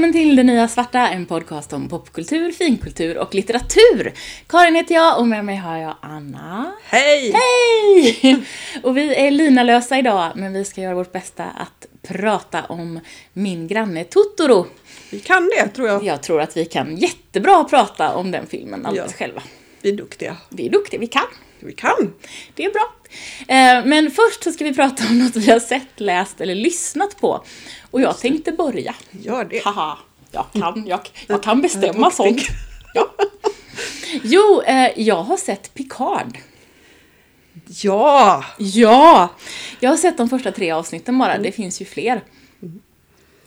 välkommen till Det Nya Svarta, en podcast om popkultur, finkultur och litteratur. Karin heter jag och med mig har jag Anna. Hej! Hej! Och vi är linalösa idag, men vi ska göra vårt bästa att prata om Min granne Totoro. Vi kan det, tror jag. Jag tror att vi kan jättebra prata om den filmen alldeles Ja. själva. Vi är duktiga. Vi är duktiga, vi kan. Vi kan. Det är bra. Eh, Men först så ska vi prata om något vi har sett, läst eller lyssnat på. Och jag tänkte börja. Gör det. Haha, jag kan, jag, jag kan bestämma sånt. Ja. Jo, eh, jag har sett Picard. Ja! Ja! Jag har sett de första tre avsnitten bara, det finns ju fler.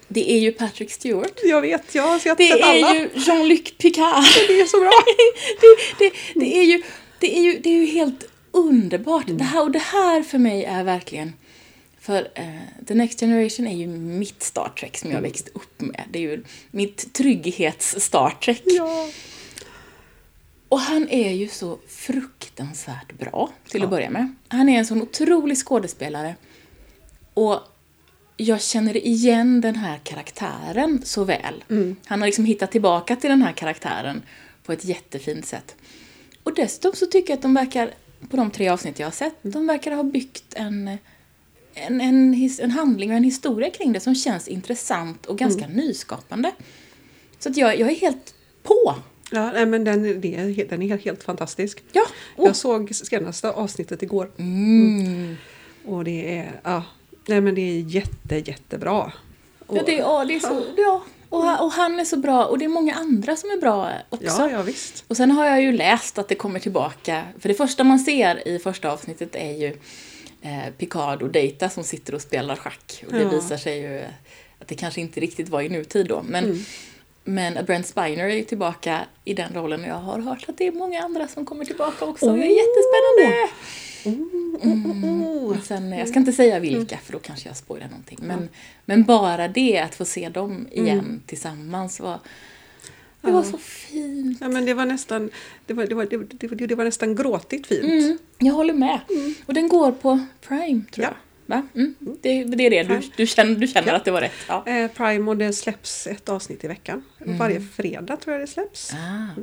Det är ju Patrick Stewart. Jag vet, jag har sett Det sett alla. är ju Jean-Luc Picard. Det är så bra. det, det, det, är ju, det, är ju, det är ju helt underbart. Det här, och det här för mig är verkligen... För eh, The Next Generation är ju mitt Star Trek som jag Mm. växt upp med. Det är ju mitt trygghets-Star Trek. Ja. Och han är ju så fruktansvärt bra, till att börja med. Han är en sån otrolig skådespelare. Och jag känner igen den här karaktären så väl. Han har liksom hittat tillbaka till den här karaktären på ett jättefint sätt. Och dessutom så tycker jag att de verkar, på de tre avsnitt jag har sett, de verkar ha byggt en, en, en, his, en handling och en historia kring det som känns intressant och ganska nyskapande. Så att jag, jag är helt på. Ja, nej, men den, är, den är helt, fantastisk. Ja, oh. Jag såg senaste avsnittet igår. Mm. Och det är, ja, nej men det är jätte, jättebra. Och, Ja, det, ja, det är så, ja. Och, han- och han är så bra och det är många andra som är bra också. ja, ja, visst. Och sen har jag ju läst att det kommer tillbaka, för det första man ser i första avsnittet är ju eh, Picard och Data som sitter och spelar schack. Och det Ja. visar sig ju att det kanske inte riktigt var i nutid då. Men, men Brent Spiner är ju tillbaka i den rollen och jag har hört att det är många andra som kommer tillbaka också. Det är jättespännande! Oh, Men Sen, jag ska inte säga vilka för då kanske jag spoilar någonting. Men, men bara det, att få se dem igen tillsammans var, det var så fint. Ja, men det var nästan, det var, det var, det var, det var, nästan gråtigt fint. Mm, jag håller med. Och den går på Prime, tror Ja. jag. Va? Mm, det, det är det, du, du känner, du känner Ja. att det var rätt. Ja. Eh, Prime och det släpps ett avsnitt i veckan. Varje fredag tror jag det släpps. Ah.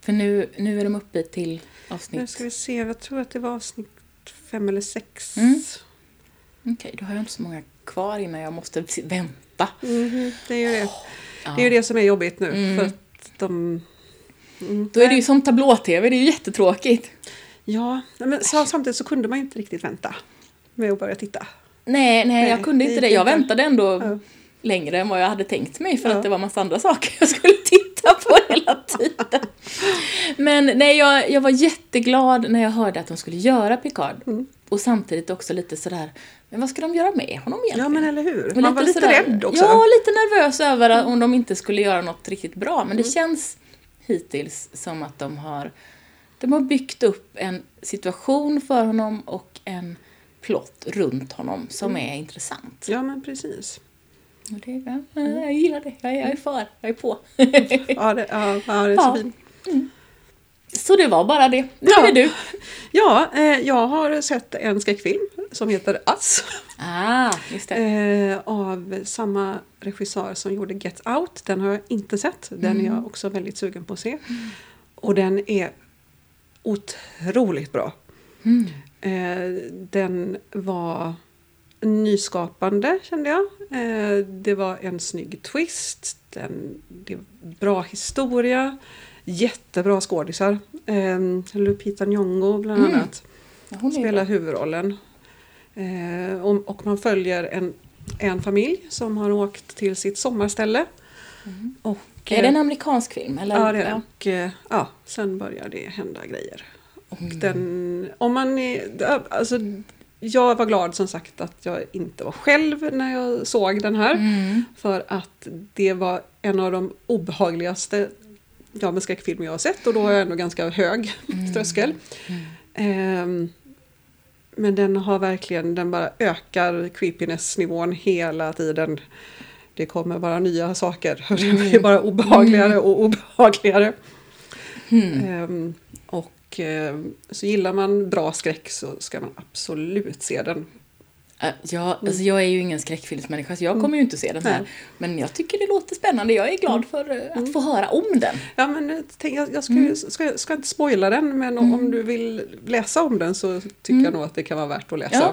För nu, nu är de uppe till Nu avsnitt... ska vi se, jag tror att det var avsnitt fem eller sex. Mm. Okej, då har jag inte så många kvar innan jag måste vänta. Mhm, det är ju det. Ja. Det är det som är jobbigt nu. Mm. För att de... Mm. Då är det ju som tablå-tv, det är ju jättetråkigt. Ja, men så, samtidigt så kunde man ju inte riktigt vänta med att börja titta. Nej, nej, jag Nej, kunde det inte det. Jag väntade ändå Ja. Längre än vad jag hade tänkt mig för Ja. att det var massa andra saker jag skulle titta på hela tiden. Men nej, jag, jag var jätteglad när jag hörde att de skulle göra Picard. Mm. Och samtidigt också lite sådär, men vad ska de göra med honom egentligen? Ja, men eller hur? Man var lite sådär- rädd också. Mm. Ja, lite nervös över om de inte skulle göra något riktigt bra. Men det känns hittills som att de har, de har byggt upp en situation för honom och en plott runt honom som Mm. är intressant. Ja, men precis. Och det, ja, jag gillar det. Jag, jag är för. Jag är på. Ja, det, ja, ja, det är Ja. så fint. Så det var bara det. Nu Ja. är du. Ja, eh, jag har sett en skräckfilm som heter Us. Ah, just det. Eh, av samma regissör som gjorde Get Out. Den har jag inte sett. Den är jag också väldigt sugen på att se. Och den är otroligt bra. Mm. Eh, den var nyskapande kände jag. Eh, det var en snygg twist. Det var bra historia. Jättebra skådisar. Eh, Lupita Nyong'o bland Mm. annat Hon spelar huvudrollen. Eh, och, och man följer en, en familj som har åkt till sitt sommarställe. Och, Mm. Är det en amerikansk film? Eller? Ja, det är. Och eh, ja, sen börjar det hända grejer. Och den, om man är, alltså, jag var glad som sagt att jag inte var själv när jag såg den här. Mm. För att det var en av de obehagligaste ja, men skräckfilmer jag har sett och då har jag ändå ganska hög tröskel. Ehm, men den har verkligen, den bara ökar creepiness-nivån hela tiden. Det kommer vara nya saker. Det blir bara obehagligare och obehagligare. Ehm, och ehm, så gillar man bra skräck så ska man absolut se den. Äh, Ja, alltså jag är ju ingen skräckfilmsmänniska så jag kommer ju inte se den här. Nej. Men jag tycker det låter spännande. Jag är glad för eh, att få höra om den. Ja, men eh, tänk, jag, jag ska, Mm. ska, ska inte spoila den, men om, du vill läsa om den så tycker jag nog att det kan vara värt att läsa. Mm.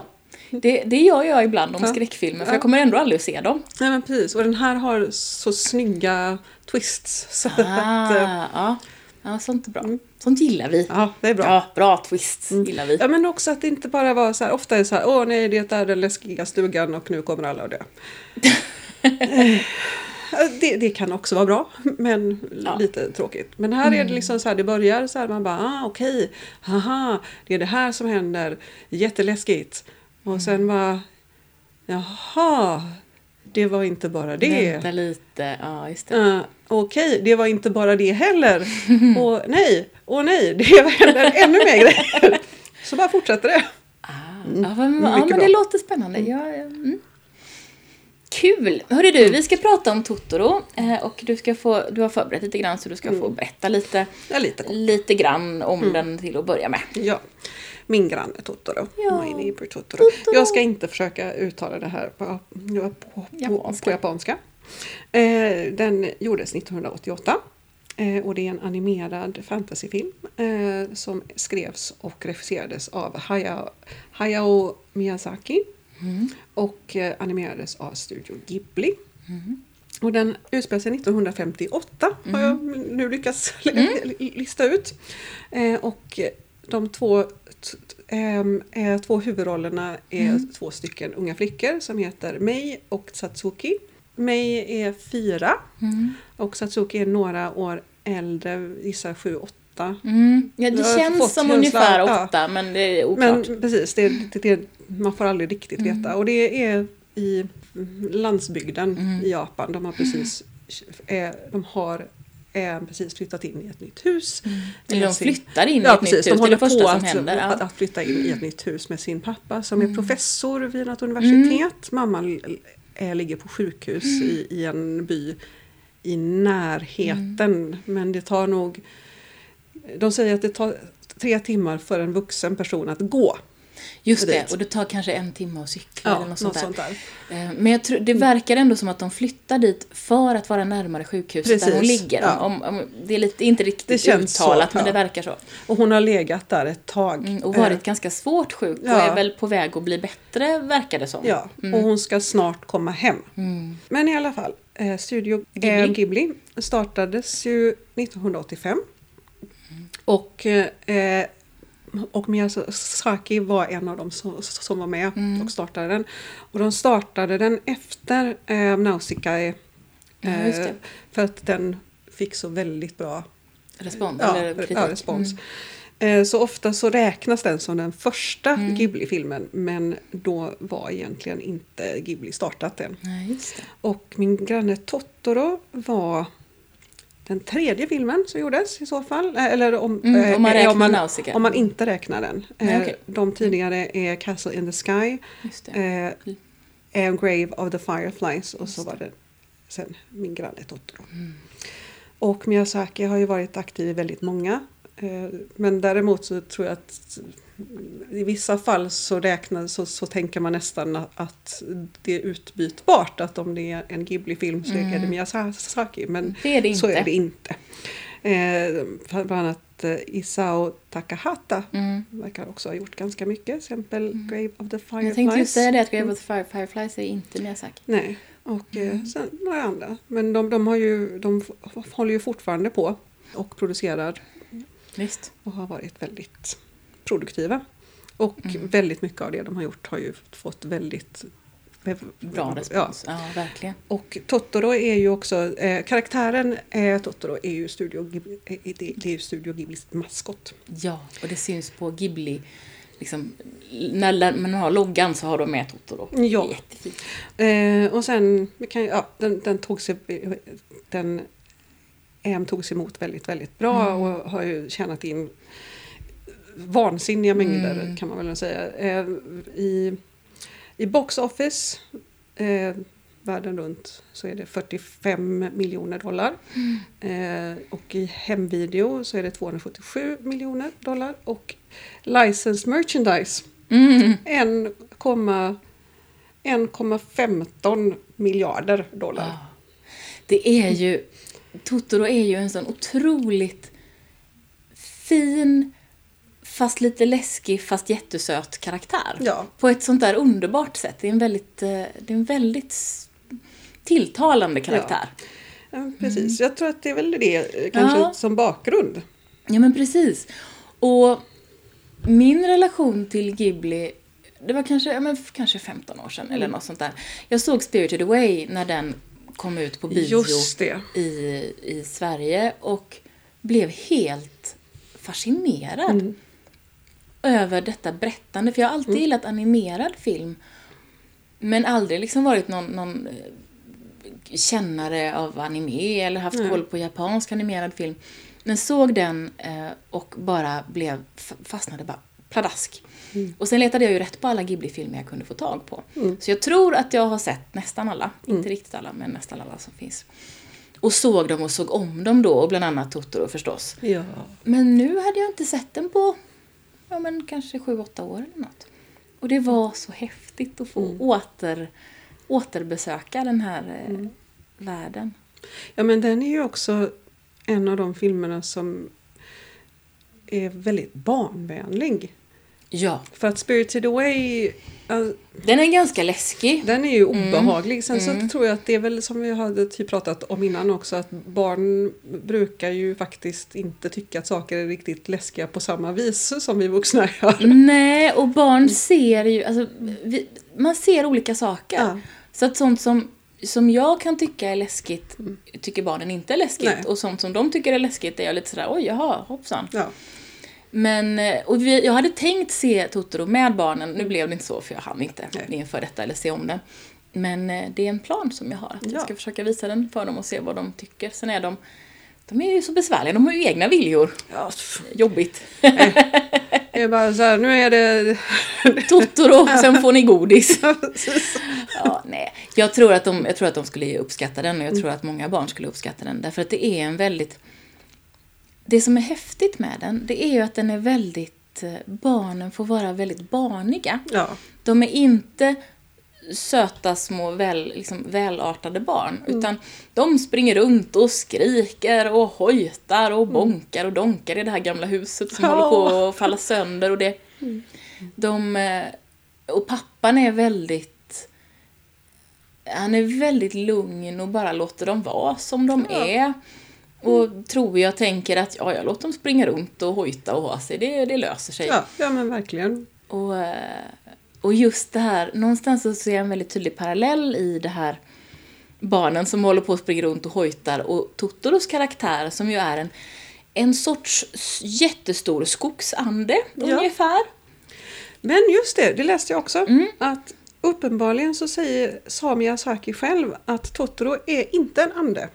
Ja, det, det gör jag ibland om Ja. skräckfilmer för Ja. jag kommer ändå aldrig att se dem. Nej, men precis. Och den här har så snygga twists. Så att, eh, Ah, ja. ja, sånt är bra. Sånt gillar vi. ja, det är bra. Ja, bra twist gillar vi. Ja men också att det inte bara var så här, ofta är det så här, åh nej det är den läskiga stugan och nu kommer alla att dö. Eh, det, det kan också vara bra, men Ja. lite tråkigt. Men här är det liksom så här, det börjar så här, man bara, ah okej, haha, det är det här som händer, jätteläskigt. Och sen bara, jaha, det var inte bara det. Vänta lite. Ja, just det. Uh, Okej, det var inte bara det heller. Och nej, och nej, det händer ännu mer grejer. Så bara fortsätter det. Ah, ja, men, ja, men det låter spännande. Ja, mm. Kul! Hörru du, vi ska prata om Totoro eh, och du, ska få, du har förberett lite grann så du ska få berätta lite, Ja, lite lite grann om den till att börja med. Ja. Min granne Totoro. Ja. My neighbor Totoro. Totoro. Jag ska inte försöka uttala det här på, på, på, Japanska. på japanska. Eh, den gjordes 1988. Eh, och det är en animerad fantasyfilm eh, som skrevs och regisserades av Hayao, Hayao Miyazaki och eh, animerades av Studio Ghibli. Och den utspelar sig 1958 har jag nu lyckats lista ut. Eh, och de två, ehm, eh, två huvudrollerna är två stycken unga flickor som heter Mei och Satsuki. Mei är fyra och Satsuki är några år äldre, gissar sju, åtta. Mm. Ja, det känns som ungefär ja. åtta, men det är oklart. Men precis, det, det, det, man får aldrig riktigt veta. Och det är i landsbygden i Japan. De har precis, eh, de har eh, precis flyttat in i ett nytt hus. Eller med de sin- flyttar in i Ja, ett precis. nytt De hus, det är det första på som att, händer. att, att flytta in i ett nytt hus med sin pappa som är professor vid något universitet. Mamman eh, ligger på sjukhus i, i en by i närheten. Men det tar nog... De säger att det tar tre timmar för en vuxen person att gå. Just det, och det tar kanske en timme att cykla Ja, eller något sånt där. sånt där. Eh, Men jag tror, det verkar ändå som att de flyttar dit för att vara närmare sjukhuset där hon Precis, ligger. ja. Om, om, det är lite, inte riktigt uttalat, så, men ja. det verkar så. Och hon har legat där ett tag. Mm, och varit Eh, ganska svårt sjuk och är väl på väg att bli bättre, verkar det som. Ja, och hon ska snart komma hem. Mm. Men i alla fall, eh, Studio Ghibli. Ghibli, eh, Ghibli startades ju 1985. Och, eh, och Miyazaki var en av dem som, som var med Mm. och startade den. Och de startade den efter eh, Nausicaa. Ja. Eh, för att den fick så väldigt bra Respons, ja, ja, respons. Mm. Eh, Så ofta så räknas den som den första Mm. Ghibli-filmen men då var egentligen inte Ghibli startat än. Det. Och min granne Totoro var den tredje filmen som gjordes i så fall. Eh, Eller om, Mm, om man eh, räknar om, man, Nausicaa. om man inte räknar den. Nej, Eh, okej. De tidigare är Castle in the Sky, det. eh, Grave of the Fireflies och så Just var det sen min granne Totoro. Mm. Och Miyazaki har ju varit aktiv i väldigt många. Eh, Men däremot så tror jag att i vissa fall så räknas så, så tänker man nästan att det är utbytbart. Att om det är en Ghibli-film så är det Miyazaki. Men Mm. Det är det så är det inte. Eh, bland annat eh, Isao Takahata Mm. verkar också ha gjort ganska mycket. Till exempel Grave of the Fireflies. Jag tänkte just säga det att Grave of the Fire, Fireflies är inte Miyazaki. Nej, och Mm. eh, sen några andra. Men de, de, har ju, de håller ju fortfarande på och producerar Visst. och har varit väldigt produktiva. Och Mm. väldigt mycket av det de har gjort har ju fått väldigt Bra respons. Ja, verkligen. Och Totoro är ju också, eh, karaktären eh, Totoro är ju Studio Ghibli, eh, det, är Studio Ghiblis maskot. Ja, och det syns på Ghibli. Liksom, när man har loggan så har de med Totoro. Ja. Jättefint. Eh, och sen, kan, ja, den, den tog sig, den EM togs emot väldigt, väldigt bra och har ju tjänat in vansinniga mängder Mm. kan man väl säga. Eh, I, I box office eh, världen runt så är det 45 miljoner dollar. Eh, och i hemvideo så är det 277 miljoner dollar. Och licensed merchandise Mm. 1,2 1,15 miljarder dollar. Det är ju, Totoro är ju en sån otroligt fin, fast lite läskig, fast jättesöt karaktär. Ja. På ett sånt där underbart sätt. Det är en väldigt, eh, det är en väldigt tilltalande karaktär. Ja, precis, jag tror att det är väl det eh, kanske Ja. som bakgrund. Ja men precis. Och min relation till Ghibli, det var kanske, ja, men kanske 15 år sedan Mm. eller något sånt där. Jag såg Spirited Away när den kom ut på bio i, i Sverige och blev helt fascinerad Mm. över detta berättande. För jag har alltid gillat animerad film. Men aldrig liksom varit någon, någon eh, kännare av anime eller haft Nej. koll på japansk animerad film. Men såg den eh, och bara blev, fastnade bara pladask. Och sen letade jag ju rätt på alla Ghibli-filmer jag kunde få tag på. Så jag tror att jag har sett nästan alla, inte riktigt alla, men nästan alla som finns. Och såg dem och såg om dem då, och bland annat Totoro förstås. Ja. Men nu hade jag inte sett den på ja, men kanske sju åtta år eller något. Och det var så häftigt att få åter, återbesöka den här eh, världen. ja, men den är ju också en av de filmerna som är väldigt barnvänlig. Ja, För att Spirited Away, eh, den är ganska läskig. den är ju obehaglig. Sen så tror jag att det är väl som vi hade typ pratat om innan också att barn brukar ju faktiskt inte tycka att saker är riktigt läskiga på samma vis som vi vuxna gör. Nej, och barn ser ju, alltså, vi, man ser olika saker. Ja. Så att sånt som, som jag kan tycka är läskigt, tycker barnen inte är läskigt. Nej. Och sånt som de tycker är läskigt är jag lite sådär, oj jaha, hoppsan. Ja. Men, eh, och vi, jag hade tänkt se Totoro med barnen, nu blev det inte så för jag hann inte Nej. inför detta eller se om den. Men eh, det är en plan som jag har, att Ja. jag ska försöka visa den för dem och se vad de tycker. Sen är de, de är ju så besvärliga, de har ju egna viljor. Ja. Jobbigt. det är bara så här, nu är det... Totoro, sen får ni godis. Ja, nej. Jag tror, att de, jag tror att de skulle uppskatta den och jag tror att många barn skulle uppskatta den. Därför att det är en väldigt... Det som är häftigt med den, det är ju att den är väldigt... eh, Barnen får vara väldigt barniga. ja. De är inte söta små väl, liksom, välartade barn. Utan de springer runt och skriker och hojtar och bonkar och donkar i det här gamla huset som Ja. håller på att falla sönder. Och, det, de, eh, och pappan är väldigt... Han är väldigt lugn och bara låter dem vara som de Ja. är. Och tror jag tänker att ja, jag låter dem springa runt och hojta och ha sig. Det, det löser sig. Ja, ja, men verkligen. Och, eh, och just det här, någonstans så ser jag en väldigt tydlig parallell i det här barnen som håller på att springa runt och hojtar och Totoros karaktär som ju är en, en sorts jättestor skogsande Ja. ungefär. Men just det, det läste jag också. Mm. Att uppenbarligen så säger Sami Saki själv att Totoro är inte en ande.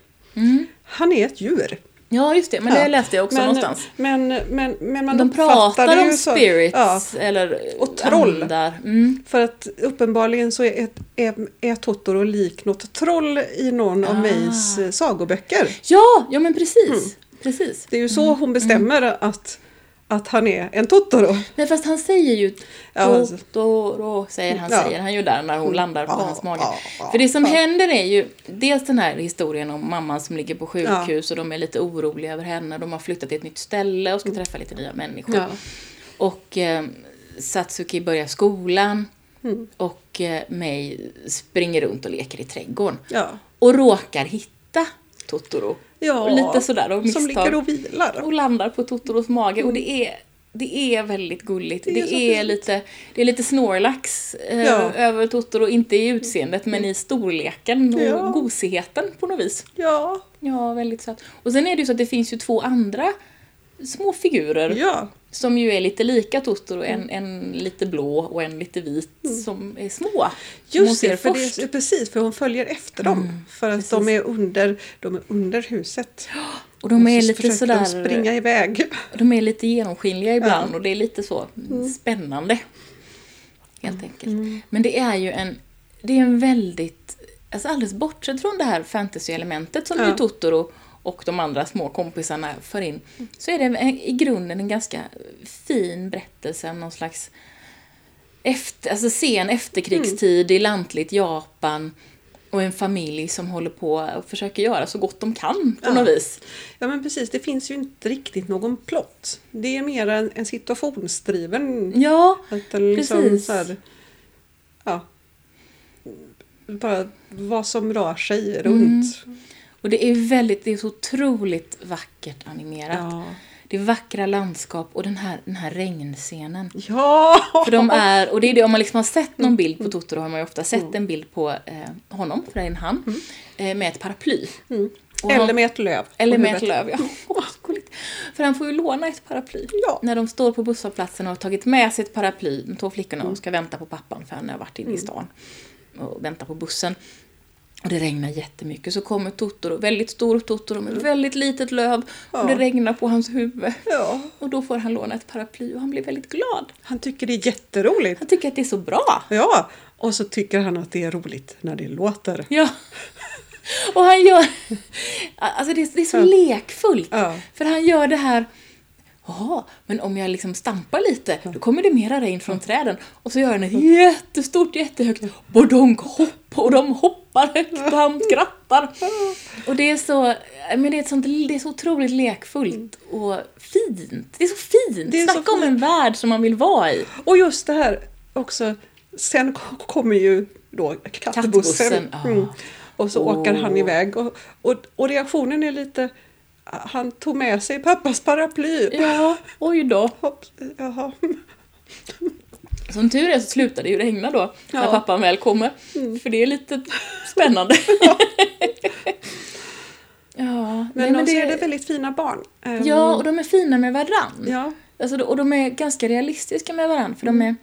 Han är ett djur. Ja, just det, men Ja. det läste jag också men, någonstans. Men, men, men man De pratar om så- spirits Ja, eller Och troll. Mm. för att uppenbarligen så är, är, är Totoro lik något troll i någon av Ah. Mays eh, sagoböcker. Ja, ja men precis. Mm. Precis. Det är ju så hon bestämmer att, att han är en Totoro. Nej, fast han säger ju. Totoro, säger han, Ja. säger han ju där när hon landar på Ja, hans mage. ja, För det som händer är ju dels den här historien om mamman som ligger på sjukhus och de är lite oroliga över henne. De har flyttat till ett nytt ställe och ska träffa lite nya människor. Och eh, Satsuki börjar skolan Mm. och eh, Mei springer runt och leker i trädgården. Och råkar hitta Totoro. ja. Och lite sådär av Som misstag. ligger och vilar. Och landar på Totoros mage. Och det är, det är väldigt gulligt. Det Det är så är, lite, det är lite Snorlax eh, Ja. över Totoro. Inte i utseendet men i storleken och Ja. gosigheten på något vis. Ja. Ja, väldigt söt. Och sen är det ju så att det finns ju två andra små figurer Ja. Som ju är lite lika Totoro. En, en lite blå och en lite vit som är små. Mm. Just det, för först. det är, precis, för hon följer efter dem. för att de är, under, de är under huset. Och de är så lite sådär... de springa iväg. De är lite genomskinliga ibland Ja. och det är lite så Mm. spännande. Helt enkelt. Men det är ju en, det är en väldigt, alltså alldeles bortsett från det här fantasy-elementet som Ja. ju Totoro och de andra små kompisarna för in, så är det i grunden en ganska fin berättelse om någon slags efter, alltså sen efterkrigstid i lantligt Japan och en familj som håller på och försöker göra så gott de kan på Ja. något vis. Ja men precis, det finns ju inte riktigt någon plott. Det är mer en, en situationsdriven. Ja, liksom precis. här, ja, bara vad som rör sig runt. Och det är väldigt, det är så otroligt vackert animerat. Ja. Det är vackra landskap och den här, den här regnscenen. ja! För de är, och det är det, om man liksom har sett någon bild på Totoro har man ju ofta sett en bild på eh, honom, för det är en han, eh, med ett paraply. Han- Eller med ett löv. Eller med ett löv, ja. Gulligt. För han får ju låna ett paraply. Ja. När de står på busshållplatsen och har tagit med sig ett paraply, de två flickorna, och ska vänta på pappan för han har varit inne i stan och väntar på bussen. Och det regnar jättemycket. Så kommer Totoro, väldigt stor Totoro med väldigt litet löv. Och Ja. det regnar på hans huvud. Ja, Och då får han låna ett paraply och han blir väldigt glad. han tycker det är jätteroligt. Han tycker att det är så bra. Ja, och så tycker han att det är roligt när det låter. Ja. Och han gör... Alltså det är, så Ja. lekfullt. För han gör det här... Jaha, men om jag liksom stampar lite, då kommer det mera regn från träden. Och så gör han ett jättestort, jättehögt bodonk hopp och de hoppar högt och han skrattar. Och det är så, men det är, sånt, det är så otroligt lekfullt och fint. Det är så fint! Det är Snacka om en värld som man vill vara i. Och just det här också, sen kommer ju då kattbussen. Kattbussen. Mm. Och så Åh. åker han iväg och, och, och reaktionen är lite, han tog med sig pappas paraply. Ja, oj då. Jaha. Som tur är så slutar det ju regna då, när Ja. pappan väl kommer. För det är lite spännande. ja, nej, Men, men så är det väldigt fina barn. Ehm, Ja, och de är fina med varann. ja. Alltså, och de är ganska realistiska med varann, för de är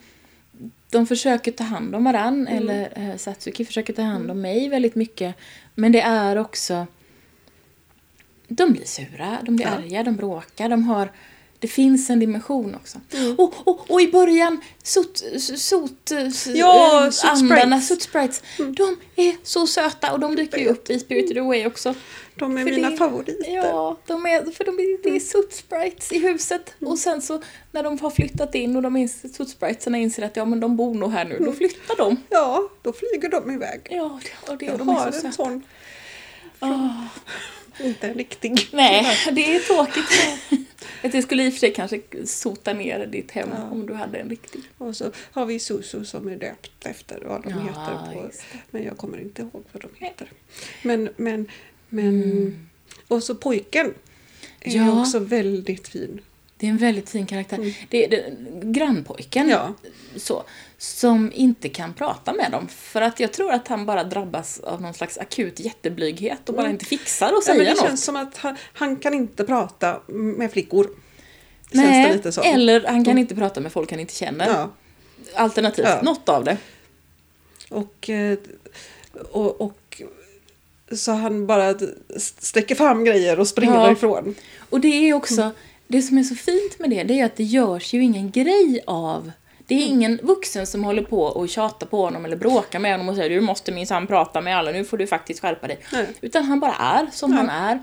de försöker ta hand om varann, eller eh, Satsuki försöker ta hand om mig väldigt mycket. Men det är också... De blir sura, de blir Ja. arga, de bråkar, de har... Det finns en dimension också. Och, och, och i början, sot, sot, Ja, eh, Soot andarna, Sprites, de är så söta och de dyker ju upp i Spirited Away också. De är För mina det- favoriter. Ja, de är, för de är, det är Soot Sprites i huset. Och sen så när de har flyttat in och de inser, Soot Spritesarna inser att ja, men de bor nog här nu, då flyttar de. Ja, då flyger de iväg. Ja, det, och det, Jag och de har är så en söta. sån, Åh, inte en riktig. nej, det är tråkigt. Det skulle i och för sig kanske sota ner ditt hem Ja. om du hade en riktig. Och så har vi Susu som är döpt efter vad de Ja, heter. På, men jag kommer inte ihåg vad de heter. Men, men, men Mm. och så pojken är Ja. också väldigt fin. Det är en väldigt fin karaktär. Det är det, grannpojken Ja. så, som inte kan prata med dem. För att jag tror att han bara drabbas av någon slags akut jätteblyghet och bara inte fixar att Ja, säga men det något. känns som att han, han kan inte prata med flickor. Känns Nej, det lite så. eller han kan inte prata med folk han inte känner. Ja. Alternativt, Ja. något av det. Och, eh, och, och så han bara sträcker fram grejer och springer Ja. därifrån. Och det är också, det som är så fint med det, det är att det görs ju ingen grej av det är ingen vuxen som håller på och tjatar på honom eller bråkar med honom och säger du måste minsann prata med alla, nu får du faktiskt skärpa dig. Nej. Utan han bara är som Ja. han är.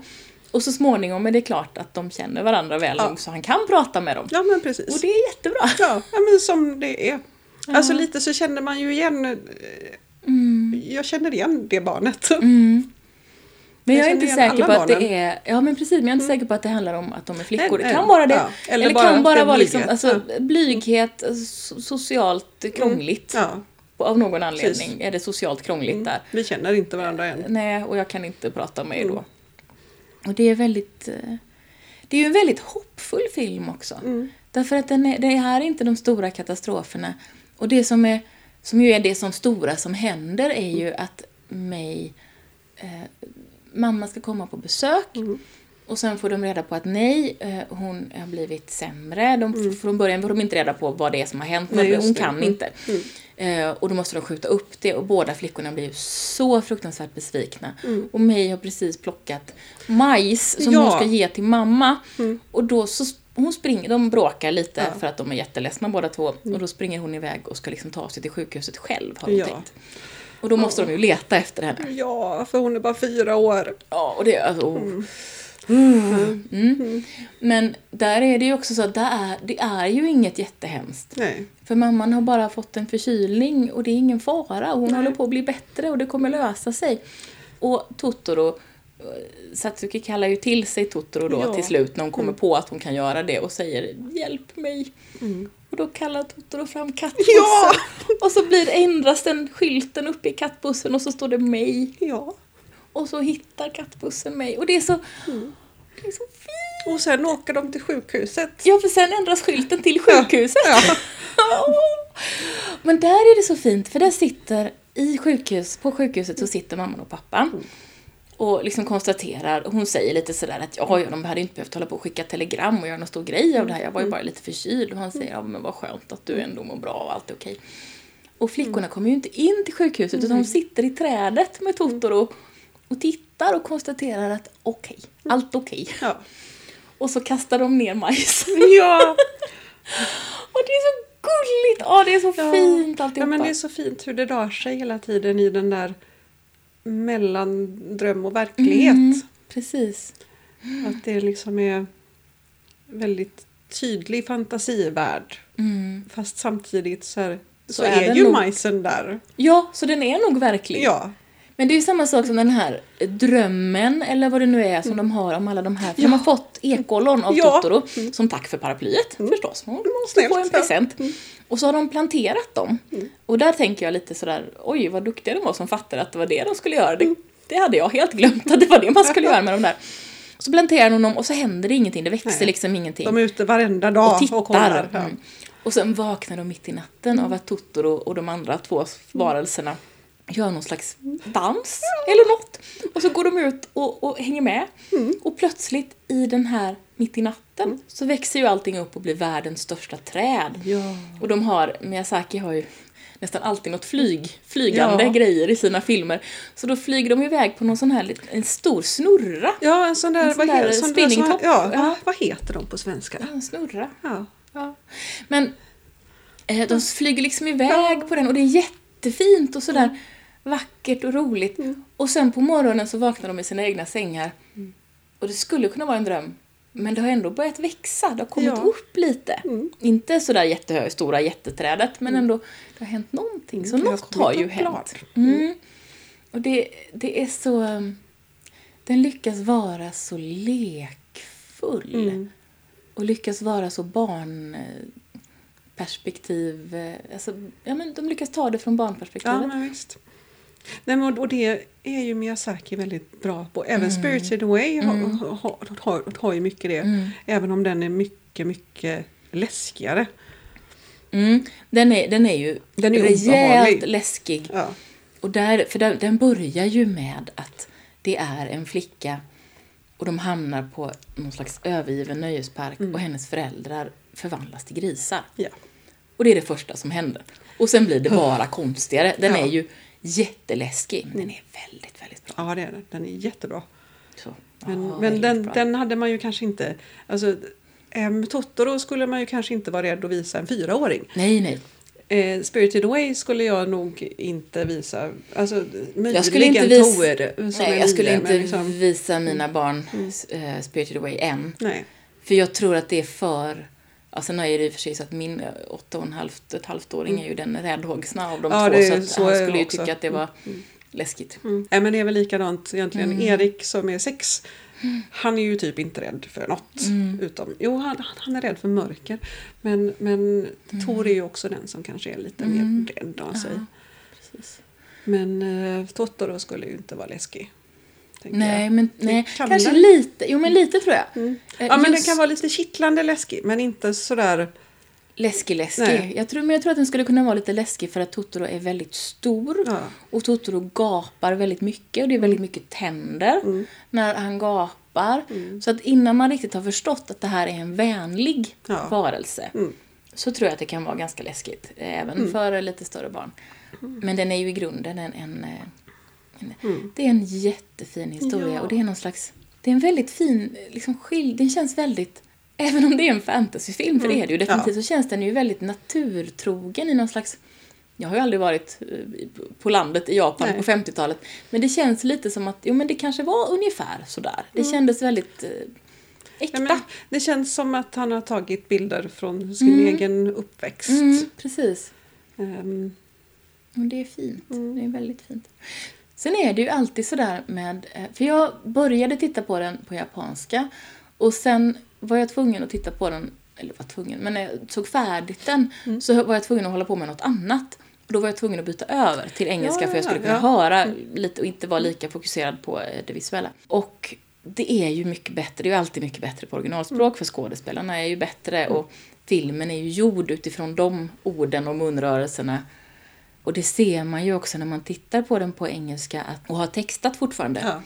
Och så småningom är det klart att de känner varandra väl Ja. nog så han kan prata med dem. Ja men precis. Och det är jättebra. Ja, ja men som det är. Alltså lite så känner man ju igen, eh, jag känner igen det barnet. Mm. Men jag, Jag är inte säker på att det är, ja men precis, men jag är inte säker på att det handlar om att de är flickor. Nej, det kan vara det. Ja, eller Eller, bara kan bara vara liksom, alltså, blyghet, so- socialt krångligt. Ja, Av någon anledning Precis. är det socialt krångligt där. vi känner inte varandra än. Nej, och jag kan inte prata med er då. Mm. Och det är väldigt... eh, Det är ju en väldigt hoppfull film också. Mm. Därför att den är, det här är inte de stora katastroferna. Och det som, är, som ju är det som stora som händer är ju att mig... Eh, mamma ska komma på besök. Mm. Och sen får de reda på att nej, eh, hon har blivit sämre. De, Från början får de inte reda på vad det är som har hänt, men Mm. Hon det. kan Mm. inte. Eh, och då måste de skjuta upp det och båda flickorna blir ju så fruktansvärt besvikna. Och May har precis plockat majs som Ja. hon ska ge till mamma. Och då så hon springer, de bråkar lite Ja. för att de är jätteledsna båda två. Och då springer hon iväg och ska liksom ta sig till sjukhuset själv har hon Ja. tänkt. Och då måste de ju leta efter henne. Ja, för hon är bara fyra år. Ja, och det är alltså... oh. Mm. Men där är det ju också så att det är, det är ju inget jättehemskt. Nej. För mamman har bara fått en förkylning och det är ingen fara. Hon Nej. håller på att bli bättre och det kommer lösa sig. Och Totoro, eh, Satsuki kallar ju till sig Totoro då Ja. till slut när hon kommer på att hon kan göra det och säger Hjälp mig. Och då kallar Totoro fram kattbussen. Ja! Och så blir, ändras den skylten uppe i kattbussen och så står det mig. Ja. Och så hittar kattbussen mig. Och det är så, det är så fint. Och sen åker de till sjukhuset. Ja, för sen ändras skylten till sjukhuset. Ja. Men där är det så fint, för där sitter i sjukhus, på sjukhuset så sitter mamman och pappan. Och liksom konstaterar, hon säger lite sådär att ja, ja, de hade inte behövt hålla på och skicka telegram och göra någon stor grej av det här. Jag var ju bara lite förkyld. Och han säger, ja men vad skönt att du ändå mår bra och allt är okej. Och flickorna kommer ju inte in till sjukhuset utan de sitter i trädet med Totoro och tittar och konstaterar att okej, allt okej. Ja. Och så kastar de ner majs. ja. Och det är så gulligt! Ja, det är så Ja. fint Ja, alltihopa. men det är så fint hur det rör sig hela tiden i den där mellan dröm och verklighet. Mm, precis. Att det liksom är väldigt tydlig fantasivärld. Mm. Fast samtidigt så, här, så, Så är är, ju nog- majsen där. Ja, så den är nog verklig. Ja. Men det är ju samma sak som den här drömmen, eller vad det nu är som de har om alla de här. För de har fått ekollon av Ja. Totoro, som tack för paraplyet förstås. Hon måste Snällt, få en ja. present. Och så har de planterat dem. Och där tänker jag lite sådär, oj vad duktiga de var som fattade att det var det de skulle göra. Det, det hade jag helt glömt att det var det man skulle göra med de där. Så planterar hon dem och så händer det ingenting, det växer Nej. liksom ingenting. De är ute varenda dag och tittar. kollar. Ja. Mm. Och sen vaknar de mitt i natten av att Totoro och de andra två varelserna gör någon slags dans eller något. Och så går de ut och, och hänger med. Och plötsligt i den här mitt i natten så växer ju allting upp och blir världens största träd. Ja. Och de har, Miyazaki har ju nästan alltid något flyg, flygande Ja. grejer i sina filmer. Så då flyger de iväg på någon sån här en stor snurra. Ja, en sån där... En sån vad, där sån spinning sån- top. Ja, Ja. Vad, heter de på svenska? Ja, en snurra. Ja. Ja. Men eh, de flyger liksom iväg på den och det är jättefint och sådär vackert och roligt. Och sen på morgonen så vaknar de i sina egna sängar. Och det skulle kunna vara en dröm. Men det har ändå börjat växa, det har kommit Ja. upp lite. Inte sådär jättehö, stora jätteträdet, men ändå det har hänt någonting. Så Det har något har ju hänt. Mm. Och det, det är så... um, Den lyckas vara så lekfull. Mm. Och lyckas vara så barnperspektiv. eh, Alltså, ja, men de lyckas ta det från barnperspektivet. Ja. Nej, men, och det är ju Miyazaki väldigt bra på. Även Spirited Away har, har, har, har ju mycket det. Mm. Även om den är mycket, mycket läskigare. Mm. Den, är, den är ju Den är rejält obehaglig. läskig. Ja. Och där, för den, den börjar ju med att det är en flicka och de hamnar på någon slags övergiven nöjespark och hennes föräldrar förvandlas till grisar. Ja. Och det är det första som händer. Och sen blir det bara konstigare. Den Ja. är ju jätteläskig, men den är väldigt, väldigt bra. ja, det är den. Den är jättebra. Så, Men, ja, men den, bra. den hade man ju kanske inte... Alltså, em, Totoro skulle man ju kanske inte vara rädd att visa en fyraåring. Nej, nej. Eh, Spirited Away skulle jag nog inte visa. Alltså, Jag skulle inte visa, nej, jag skulle inte liksom, visa mina barn eh, Spirited Away än. Nej. För jag tror att det är för... Alltså nu är det i och för sig så att min eh, åtta och en halvt, ett halvt åring är ju den räddhågsna av de Ja, två. det Så, att så han skulle ju också. tycka att det var läskigt. Mm. Nej, men det är väl likadant egentligen. Mm. Erik som är sex, han är ju typ inte rädd för något. Mm. Utom, jo, han, han är rädd för mörker. Men, men Tor är ju också den som kanske är lite Mm. mer rädd av sig. Ja, precis. Men uh, Totoro skulle ju inte vara läskig. Nej, men Det nej, kan kanske den. lite. Jo, men lite tror jag. Mm. Eh, Ja, men den just kan vara lite kittlande läskig, men inte sådär... Läskig, läskig. Nej. Jag tror, men jag tror att den skulle kunna vara lite läskig för att Totoro är väldigt stor. Ja. Och Totoro gapar väldigt mycket och det är väldigt mycket tänder Mm. när han gapar. Så att innan man riktigt har förstått att det här är en vänlig Ja. varelse Mm. så tror jag att det kan vara ganska läskigt. Även för lite större barn. Men den är ju i grunden en... en, eh, en Det är en jättefin historia Mm. Ja. och det är någon slags... Det är en väldigt fin liksom, skild... Den känns väldigt... Även om det är en fantasyfilm, för det är det ju definitivt, Mm. Ja. så känns den ju väldigt naturtrogen i någon slags Jag har ju aldrig varit eh, på landet i Japan Nej. på 50-talet. Men det känns lite som att, jo men det kanske var ungefär sådär. Det kändes väldigt eh, äkta. Ja, det känns som att han har tagit bilder från sin Mm. egen uppväxt. Mm, precis. Ehm, Och det är fint. Det är väldigt fint. Sen är det ju alltid sådär med... eh, För jag började titta på den på japanska och sen var jag tvungen att titta på den, eller var tvungen, men när jag såg färdigt den så var jag tvungen att hålla på med något annat. Och då var jag tvungen att byta över till engelska Ja, för jag skulle kunna ja. höra lite och inte vara lika fokuserad på eh, det visuella. Och det är ju mycket bättre, det är ju alltid mycket bättre på originalspråk för skådespelarna är ju bättre och filmen är ju gjord utifrån de orden och munrörelserna. Och det ser man ju också när man tittar på den på engelska att, och har textat fortfarande Ja.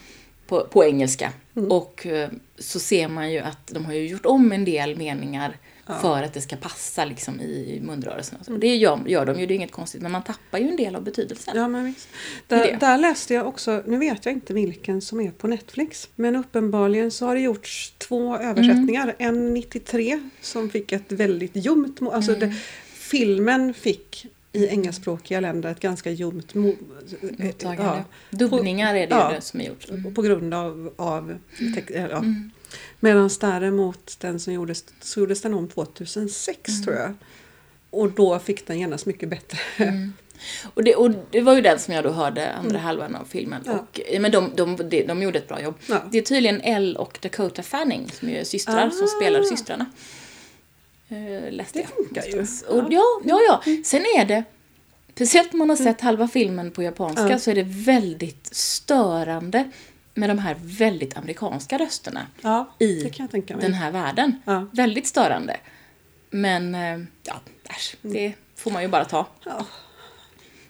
på, på engelska. Och eh, så ser man ju att de har ju gjort om en del meningar för att det ska passa liksom i munrörelserna. Och så. Det gör, gör de ju, det är inget konstigt, men man tappar ju en del av betydelsen. Ja, men visst. Där, där läste jag också, nu vet jag inte vilken som är på Netflix, men uppenbarligen så har det gjorts två översättningar. En 93 som fick ett väldigt ljumt, alltså det, filmen fick i engelskspråkiga länder ett ganska ljumt mo, Mottagande. ja, Dubbningar är det ja. ju det som är gjort. Mm. på grund av, av tex, ja. Mm. Medan däremot den som gjordes, så gjordes den om 2006 Mm. tror jag. Och då fick den genast mycket bättre. Och det, och det var ju den som jag då hörde andra halvan av filmen. Mm. Ja. Och, eh, men de, de, de, de gjorde ett bra jobb. Ja. Det är tydligen Elle och Dakota Fanning som är systrar, som Ah. spelar systrarna. Uh, läste Det funkar ju. Och, ja, ja, ja. Sen är det, speciellt om man har sett halva filmen på japanska, Mm. Ja. så är det väldigt störande med de här väldigt amerikanska rösterna Ja, i den här världen. Ja. Väldigt störande. Men, eh, ja, äsch, det får man ju bara ta. Ja.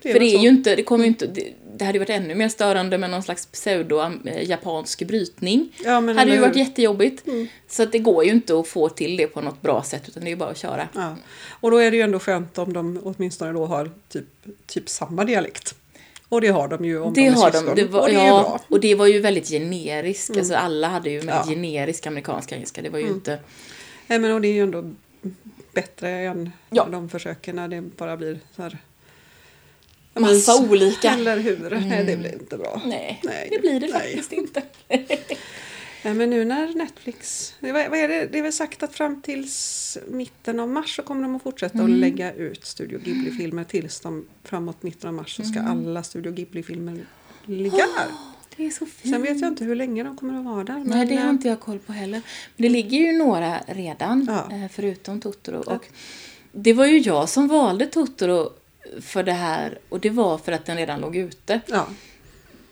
För väl det är så. ju inte, det kommer ju inte, det, det hade ju varit ännu mer störande med någon slags pseudo-japansk brytning. Ja, men hade ju varit hur? jättejobbigt. Så att det går ju inte att få till det på något bra sätt utan det är ju bara att köra. Ja. Och då är det ju ändå skönt om de åtminstone då har typ, typ samma dialekt. Och det har de ju om Det de är har syskon. de. Det var, och det är ja, bra. Mm. och det var ju väldigt generiskt. Alltså alla hade ju väldigt Ja. Mm. generisk amerikansk engelska. Det var ju inte... Nej, men och det är ju ändå bättre än Ja. de försöken när det bara blir så här... Massa Men- olika. Eller hur? Nej, det blir inte bra. Nej, Nej, det blir det nej. faktiskt inte. Nej, men nu när Netflix... Det, vad är det? det är väl sagt att fram tills mitten av mars så kommer de att fortsätta Mm. att lägga ut Studio Ghibli-filmer tills de framåt mitten av mars så ska Mm. alla Studio Ghibli-filmer ligga där. Det är så fint. Sen vet jag inte hur länge de kommer att vara där. Nej, men, det har eh, inte jag koll på heller. Men det ligger ju några redan, Ja. eh, förutom Totoro. Och det var ju jag som valde Totoro för det här och det var för att den redan låg ute. Ja,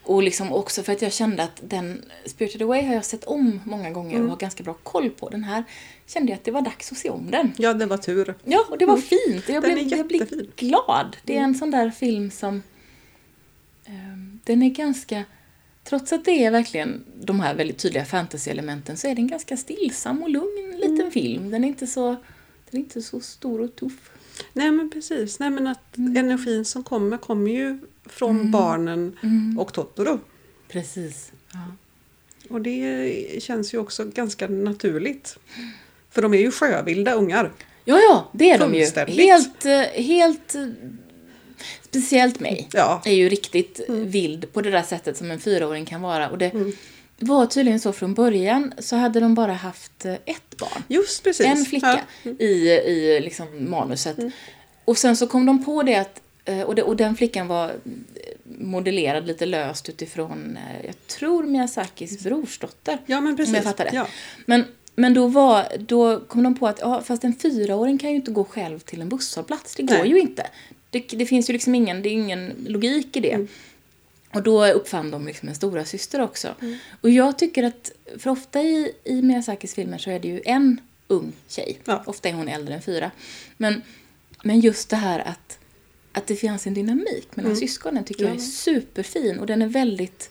Och liksom också för att jag kände att den Spirited Away har jag sett om många gånger Mm. och har ganska bra koll på. Den här kände jag att det var dags att se om den. ja, det var tur. Ja, och det var fint. Jag Den blev, jag blev. Mm. glad. Det är en sån där film som... ehm, den är ganska... Trots att det är verkligen de här väldigt tydliga fantasy-elementen så är den ganska stillsam och lugn liten Mm. film. Den är inte så, den är inte så stor och tuff. Nej men precis. Nej, men att Mm. energin som kommer kommer ju från barnen Mm. och Totoro. Precis. Ja. Och det känns ju också ganska naturligt. För de är ju sjövilda ungar. ja, ja, det är de ju. Helt, eh, helt... eh, Speciellt mig. Ja. är ju riktigt vild på det där sättet som en fyraåring kan vara. Och det Mm. Var tydligen så från början så hade de bara haft eh, ett barn. Just precis. En flicka Ja. i, i liksom manuset. Och sen så kom de på det att, eh, och, det, och den flickan var eh, modellerad lite löst utifrån, jag tror Miyazakis brorsdotter. Ja men precis. Om jag fattar det. Ja. Men, men då, var, då kom de på att ja, fast en fyraåring kan ju inte gå själv till en busshållplats. Det går Nej. ju inte. Det, det finns ju liksom ingen, det är ingen logik i det. Mm. Och då uppfann de liksom en stora syster också. Mm. Och jag tycker att, för ofta i, i Miyazakis filmer så är det ju en ung tjej. Ja. Ofta är hon äldre än fyra. Men, men just det här att, att det finns en dynamik mellan syskonen tycker jag är Mm. Ja. superfin. Och den är väldigt,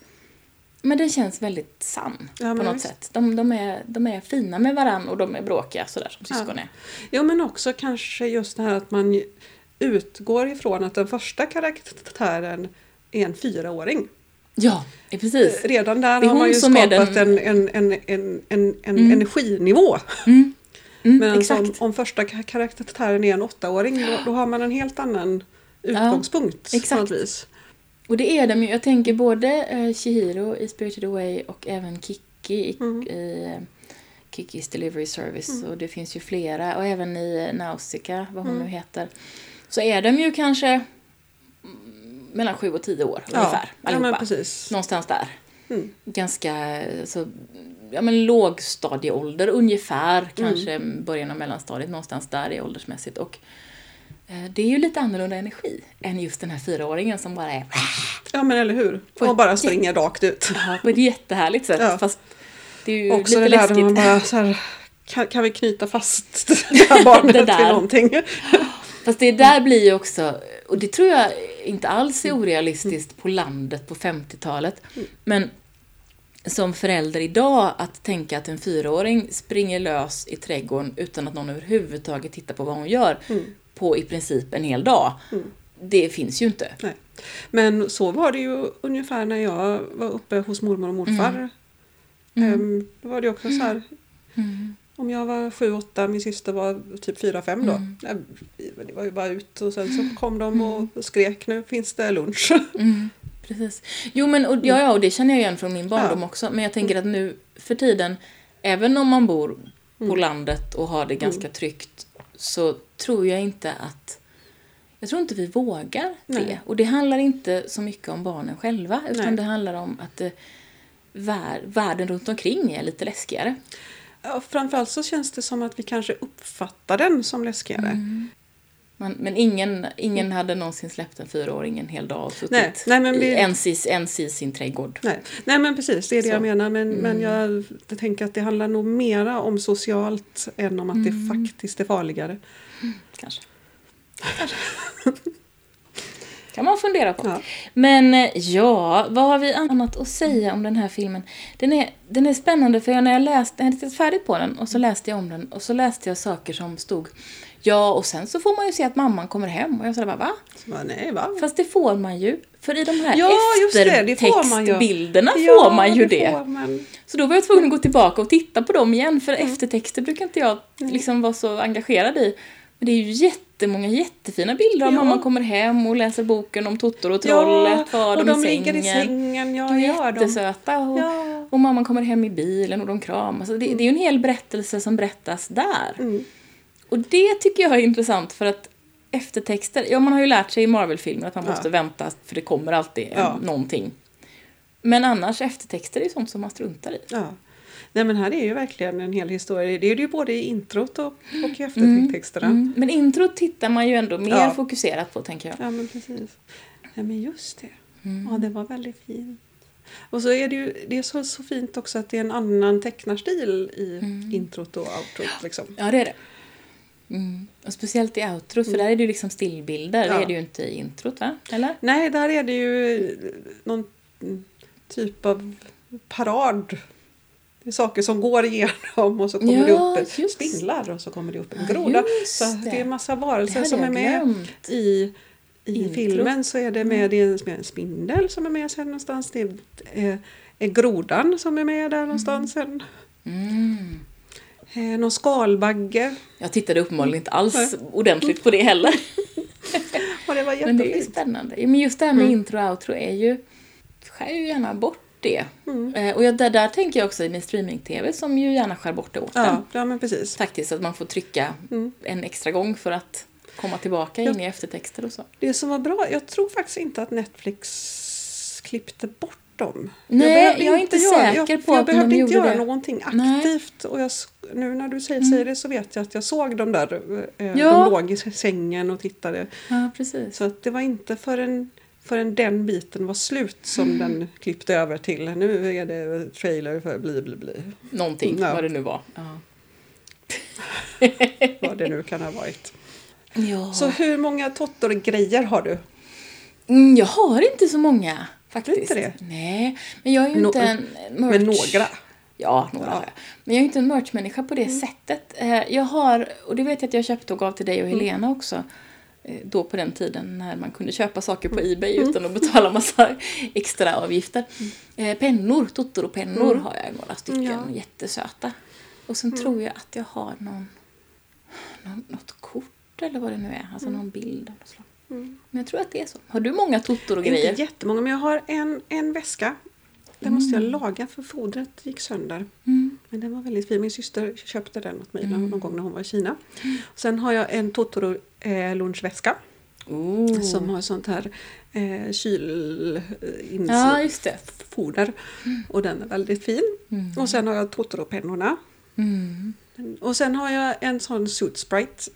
men den känns väldigt sann Ja, på något visst. sätt. De, de, är, de är fina med varann och de är bråkiga sådär som syskon är. Jo men också kanske just det här att man utgår ifrån att den första karaktären är en fyraåring. Ja, eh, precis. Redan där har man ju skapat den- en, en, en, en, en, en energinivå. Mm. Mm, Men exakt. om, om första ka- karaktären är en åttaåring då, då har man en helt annan utgångspunkt. exakt. Något vis. Och det är de ju. Jag tänker både uh, Chihiro i Spirited Away och även Kiki i, Mm. i uh, Kikis Delivery Service. Och det finns ju flera. Och även i Nausicaa, vad hon Mm. nu heter. Så är de ju kanske mm, mellan sju och tio år ungefär. ja, men allihopa. precis. Någonstans där. Mm. Ganska så, ja, men lågstadieålder ungefär. Mm. Kanske början av mellanstadiet. Någonstans där i åldersmässigt. Och eh, det är ju lite annorlunda energi än just den här fyraåringen som bara är Ja men eller hur. På Och bara springer rakt ut. Ja, på ett jättehärligt sätt. Ja. Fast det är ju Också lite det där läskigt. där man bara så här, kan, kan vi knyta fast det här barnet Det vid någonting? Fast det där blir ju också, och det tror jag inte alls är orealistiskt på landet på 50-talet. Men som förälder idag att tänka att en fyraåring springer lös i trädgården utan att någon överhuvudtaget tittar på vad hon gör på i princip en hel dag. Det finns ju inte. Nej. Men så var det ju ungefär när jag var uppe hos mormor och morfar. Ehm, då var det också så här. Om jag var sju, åtta, min syster var typ fyra, fem då. Nej, Det var ju bara ut och sen så kom de och skrek nu finns det lunch. Mm, precis. Jo, men och, ja, ja, och det känner jag igen från min barndom Ja. också. Men jag tänker att nu för tiden, även om man bor på landet och har det ganska tryggt, så tror jag inte att jag tror inte vi vågar det. Nej. Och det handlar inte så mycket om barnen själva, utan Nej. det handlar om att det, vär, världen runt omkring är lite läskigare. Framförallt så känns det som att vi kanske uppfattar den som läskigare. Man, men ingen, ingen hade någonsin släppt en fyraåring en hel dag och suttit Nej, nej, men vi- ens, i, ens i sin trädgård. Nej. Nej men precis, det är det Så. jag menar. Men, men jag, jag tänker att det handlar nog mera om socialt än om att det faktiskt är farligare. Kanske. Kanske. kan man fundera på. Ja. Men eh, ja, vad har vi annat att säga om den här filmen? Den är, den är spännande för jag, när jag läste, jag hade tittat färdigt på den och så läste jag om den och så läste jag saker som stod Ja, och sen så får man ju se att mamman kommer hem och jag sa bara va? Så bara, nej va? Fast det får man ju. För i de här Ja, det får man ju. eftertextbilderna Ja, får man ju det. man. Så då var jag tvungen att gå tillbaka och titta på dem igen, för Mm. eftertexter brukar inte jag liksom vara så engagerad i. Men det är ju jättemånga jättefina bilder av Ja. mamma kommer hem och läser boken om Tottor och trollet, Ja, och de, de i ligger i sängen. Ja, De är jättesöta och, Ja. och mamman kommer hem i bilen och de kramas. Alltså det, det är ju en hel berättelse som berättas där. Mm. Och det tycker jag är intressant för att eftertexter, ja man har ju lärt sig i Marvel-filmer att man Ja. måste vänta för det kommer alltid Ja. någonting. Men annars eftertexter är ju sånt som man struntar i. Ja. Nej men här är ju verkligen en hel historia. Det är det ju både i introt och, och i eftertexterna. Mm. Men introt tittar man ju ändå mer Ja. fokuserat på, tänker jag. Ja men precis. Ja men just det. Mm. Ja det var väldigt fint. Och så är det ju det är så, så fint också att det är en annan tecknarstil i Mm. introt och outrot. Liksom. Ja, det är det. Mm. Och speciellt i outrot, för där är det ju liksom stillbilder. Ja. Det är det ju inte i introt, va? Eller? Nej, där är det ju någon typ av parad. Saker som går igenom och så kommer Ja, det upp en just. spindlar och så kommer det upp en Ja, groda. just Så det. är en massa varelser som är med glömt. i, i Introt. filmen. Så är det med, det är en spindel som är med sen någonstans. Det är, är grodan som är med där någonstans sen. Mm. Eh, någon skalbagge. Jag tittade uppenbarligen inte alls ordentligt på det heller. Och det var Men det är ju jättefint. spännande. Ja, Men just det här med Mm. intro och outro är ju... Skär ju gärna bort det. Mm. Eh, och jag, där, där tänker jag också med streaming-tv som ju gärna skär bort det åt. Ja, ja, men precis. Faktiskt, att man får trycka Mm. en extra gång för att komma tillbaka in i eftertexter och så. Det som var bra, jag tror faktiskt inte att Netflix klippte bort dem. Nej, behövde jag är inte göra- säker jag, på jag att de behövde inte göra det. någonting Nej. Mm. aktivt. Och jag, nu när du säger, säger det så vet jag att jag såg dem där. Eh, Ja. De låg i sängen och tittade. Ja, precis. Så att det var inte förrän, förrän den biten var slut som Mm. den klippte över till. Nu är det trailer för bli bli bli. Någonting, Ja. vad det nu var. Ja. Vad det nu kan ha varit. Ja. Så hur många Tottor-grejer har du? Mm, jag har inte så många faktiskt. Inte det? Nej, men jag är ju Nå- inte en merch... Men några? Ja, några Ja. har jag. Men jag är inte en merchmänniska på det sättet. Eh, Jag har, och det vet jag att jag köpte och gav till dig och Helena också. Eh, Då på den tiden när man kunde köpa saker på Ebay utan att betala massa extra avgifter. Eh, Pennor, Totoro-pennor har jag några stycken. Ja. Jättesöta. Och sen tror jag att jag har någon, någon, något kort eller vad det nu är. Alltså någon bild av något slag. Men jag tror att det är så. Har du många Totoro-grejer? Inte jättemånga, men jag har en, en väska. Den måste jag laga för fodret gick sönder. Mm. Men den var väldigt fin. Min syster köpte den åt mig någon gång när hon var i Kina. Sen har jag en Totoro eh, lunchväska. Oh. Som har sånt här eh, kyl... Eh, Ja, foder. Och den är väldigt fin. Och sen har jag Totoro-pennorna. Mm. Och sen har jag en sån suit sprite.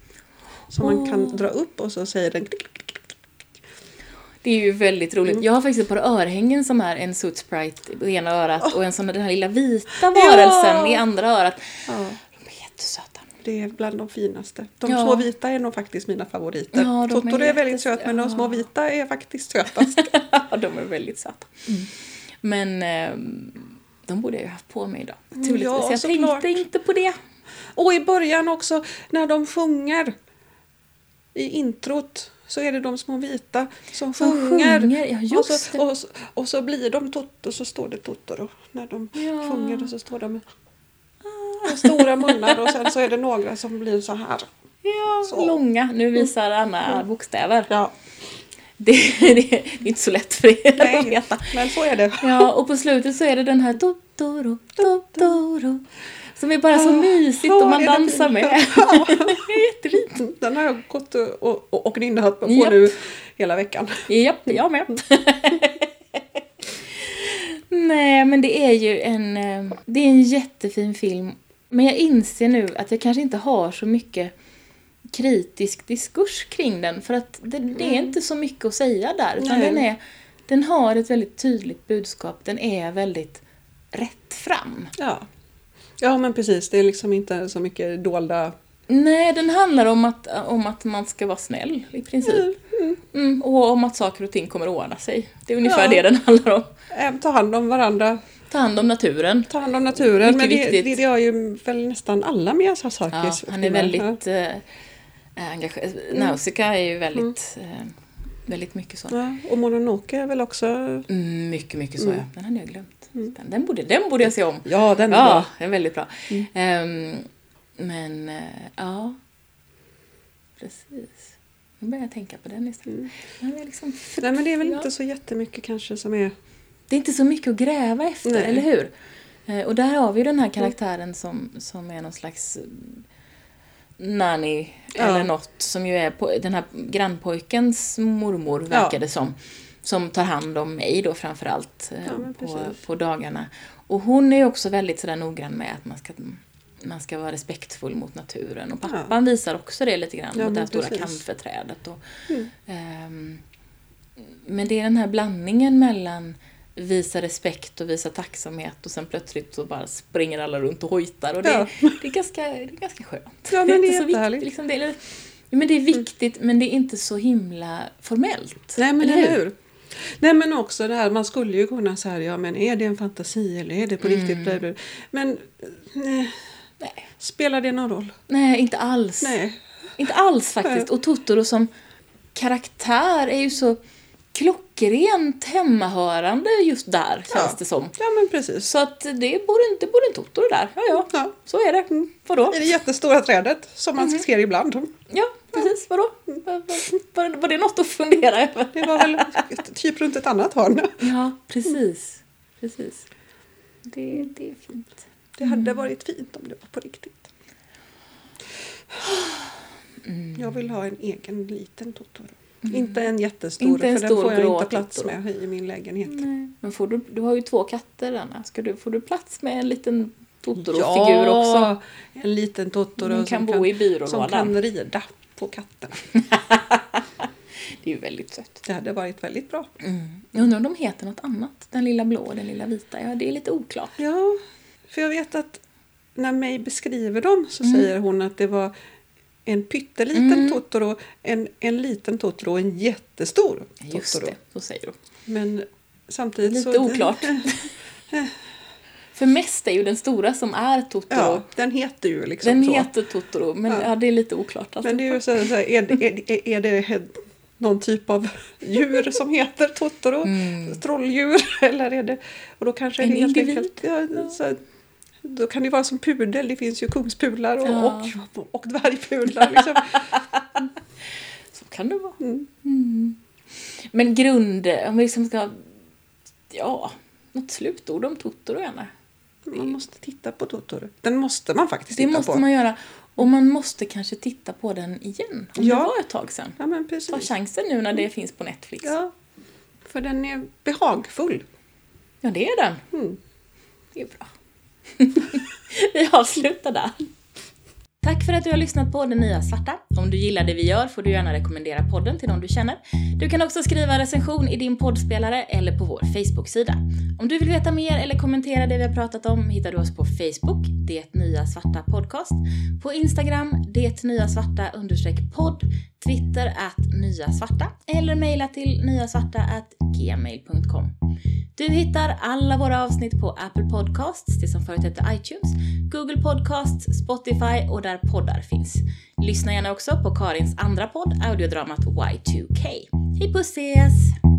Som man kan dra upp och så säger den klick, klick. Det är ju väldigt roligt. Mm. Jag har faktiskt ett par örhängen som är en Soot Sprite på ena örat och en sån den här lilla vita varelsen Ja. i andra örat. Ja, De är jättesöta. det är bland de finaste. De Ja. små vita är nog faktiskt mina favoriter. Ja, de är Totoro är, väldigt söt men de små vita är faktiskt sötast. De är väldigt söta. Men ehm, de borde jag ju haft på mig idag. Naturligtvis. Mm, Ja, jag tänkte inte på det. Och i början också när de sjunger i introt så är det de små vita som, Som sjunger. sjunger, ja, just och, så, och, så, och så blir de Totoro så står det Totoro när de Ja. sjunger och så står de med med stora munnar och sen så är det några som blir så här. Ja, Så. långa. Nu visar Anna bokstäver. Ja, Det, det, det är inte så lätt för er att nej, veta. men så är det. Ja, och på slutet så är det den här Totoro, Totoro. Som är bara så mysigt Ja, och man dansar med. Ja. Det är jättefint. Den har jag gått och, och, och nynat på Japp. nu hela veckan. Japp, jag med. Nej, men det är ju en, eh, det är en jättefin film. Men jag inser nu att jag kanske inte har så mycket kritisk diskurs kring den. För att det, det är inte så mycket att säga där. Utan Nej. den, är, den har ett väldigt tydligt budskap. Den är väldigt rätt fram. Ja. Ja, men precis. Det är liksom inte så mycket dolda... Nej, den handlar om att, om att man ska vara snäll i princip. Mm, och om att saker och ting kommer att ordna sig. Det är ungefär Ja. det den handlar om. Eh, ta hand om varandra, Ta hand om naturen. ta hand om naturen. Mycket men det, viktigt. det, det gör ju väl nästan alla Miyazakis Ja, han är väldigt eh, engagerad. Nausicaa är ju väldigt, eh, väldigt mycket så. Ja, och Mononoke är väl också... Mm, mycket, mycket så ja. Den hade jag glömt. Den, den, borde, den borde jag se om. Ja, den är Ja, bra. den är väldigt bra. Ehm, men, eh, ja. Precis. Nu börjar jag tänka på den istället. Den är liksom Nej, men det är väl Ja. inte så jättemycket kanske som är... Det är inte så mycket att gräva efter, Nej. eller hur? Eh, Och där har vi ju den här karaktären som, som är någon slags eh, nanny Ja. eller något som ju är på, den här grannpojkens mormor verkar Ja. det som. Som tar hand om mig då framförallt eh, Ja, på, på dagarna. Och hon är också väldigt sådär noggrann med att man ska, man ska vara respektfull mot naturen. Och pappan visar också det lite grann Ja, mot det här stora. Och, Mm. ehm, men det är den här blandningen mellan visa respekt och visa tacksamhet och sen plötsligt så bara springer alla runt och hojtar och det, Ja. det, är, ganska, det är ganska skönt. Ja, men det är inte så viktigt. Liksom, det, är, ja, men det är viktigt men det är inte så himla formellt. Nej, men eller hur? Nej, men också det här, man skulle ju kunna säga, ja men är det en fantasi eller är det på riktigt? Bla. Men nej, Nej. spelar det någon roll? Nej, inte alls. Nej. Inte alls faktiskt. Och Totoro som karaktär är ju så klockrent hemmahörande just där, känns Ja. det som. Ja, men precis. Så att det bor en, det bor en Totoro där. Ja, ja. Ja. Så är det. Vadå? I det jättestora trädet som man ser ibland. Ja, precis. Vadå? Var, var, det något att fundera över? Det var väl typ runt ett annat hörn. Ja, precis. Precis. Det, det är fint. Det hade varit fint om det var på riktigt. Jag vill ha en egen liten Totoro. Inte en jättestor, Inte en för stor den får jag inte plats Totoro. med i min lägenhet. Nej. Men får du, du har ju två katter, Anna. Ska du, får du plats med en liten Totoro-figur också? en liten Totoro som, kan bo i som kan rida på katterna. Det är ju väldigt sött. Det hade varit väldigt bra. Mm. Jag undrar om de heter något annat? Den lilla blå och den lilla vita? Ja, det är lite oklart. Ja, för jag vet att när May beskriver dem så Mm. säger hon att det var en pytteliten Mm. Totoro, en, en liten Totoro och en jättestor Just Totoro. det, så säger de. Men samtidigt Lite så... oklart. För mest är ju den stora som är Totoro. Ja, den heter ju liksom den så. heter Totoro, men Ja. ja. det är lite oklart. Men det är ju så, här, är, är, är, det någon typ av djur som heter Totoro? Mm. Trolldjur? Eller är det... Och då kanske En det helt individ. enkelt... Ja, så, då kan det vara som pudel. Det finns ju kungspular och, Ja. och, och dvärgpular. Liksom. Så kan det vara. Mm. Mm. Men grund, om vi liksom ska... Ja, något slutord om Totoro gärna. Man måste titta på Totoro. Den måste man faktiskt Det titta måste på. man göra. Och man måste kanske titta på den igen. Om Ja. det var ett tag sedan. Ja, men Ta precis. chansen nu när det finns på Netflix. Ja, för den är behagfull. Ja, det är den. Mm. Det är bra. vi avslutar där. Tack för att du har lyssnat på Det Nya Svarta. Om du gillar det vi gör får du gärna rekommendera podden till någon du känner. Du kan också skriva en recension i din poddspelare eller på vår Facebook-sida. Om du vill veta mer eller kommentera det vi har pratat om hittar du oss på Facebook, Det Nya Svarta Podcast, på Instagram, Det Nya Svarta podd Twitter att nyasvarta eller mejla till nyasvarta at gmail.com. Du hittar alla våra avsnitt på Apple Podcasts, det som förut hette iTunes, Google Podcasts, Spotify och där poddar finns. Lyssna gärna också på Karins andra podd, audiodramat Y2K. Hej puss ses!